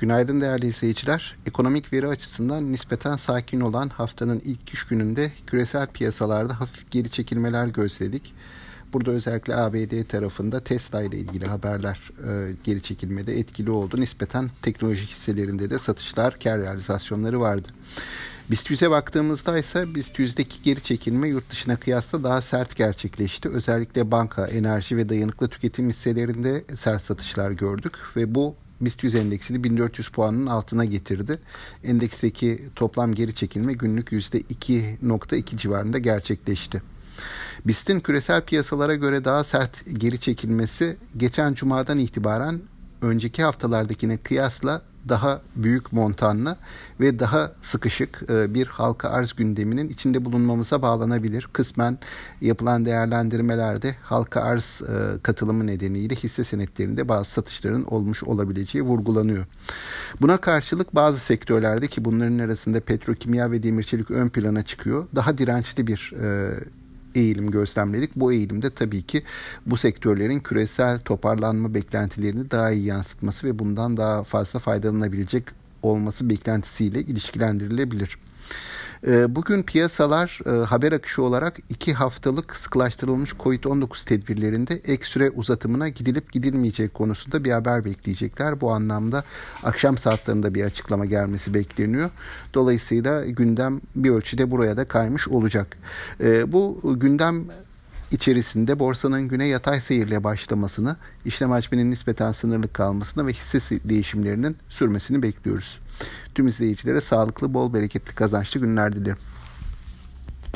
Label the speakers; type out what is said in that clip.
Speaker 1: Günaydın değerli izleyiciler. Ekonomik veri açısından nispeten sakin olan haftanın ilk iş gününde küresel piyasalarda hafif geri çekilmeler gözledik. Burada özellikle ABD tarafında Tesla ile ilgili haberler e, geri çekilmede etkili oldu. Nispeten teknoloji hisselerinde de satışlar, kar realizasyonları vardı. BIST 100'e baktığımızda ise BIST 100'deki geri çekilme yurt dışına kıyasla daha sert gerçekleşti. Özellikle banka, enerji ve dayanıklı tüketim hisselerinde sert satışlar gördük ve bu BIST 100 endeksini 1400 puanın altına getirdi. Endeksteki toplam geri çekilme günlük %2.2 civarında gerçekleşti. BIST'in küresel piyasalara göre daha sert geri çekilmesi geçen cumadan itibaren önceki haftalardakine kıyasla daha büyük montanlı ve daha sıkışık e, bir halka arz gündeminin içinde bulunmamıza bağlanabilir. Kısmen yapılan değerlendirmelerde halka arz e, katılımı nedeniyle hisse senetlerinde bazı satışların olmuş olabileceği vurgulanıyor. Buna karşılık bazı sektörlerde ki bunların arasında petrokimya ve demirçelik ön plana çıkıyor. Daha dirençli bir e, eğilim gözlemledik. Bu eğilimde tabii ki bu sektörlerin küresel toparlanma beklentilerini daha iyi yansıtması ve bundan daha fazla faydalanabilecek olması beklentisiyle ilişkilendirilebilir. Ee, bugün piyasalar e, haber akışı olarak iki haftalık sıkılaştırılmış COVID-19 tedbirlerinde ek süre uzatımına gidilip gidilmeyecek konusunda bir haber bekleyecekler. Bu anlamda akşam saatlerinde bir açıklama gelmesi bekleniyor. Dolayısıyla gündem bir ölçüde buraya da kaymış olacak. Ee, bu gündem içerisinde borsanın güne yatay seyirle başlamasını, işlem hacminin nispeten sınırlı kalmasını ve hisse değişimlerinin sürmesini bekliyoruz. Tüm izleyicilere sağlıklı, bol bereketli, kazançlı günler dilerim.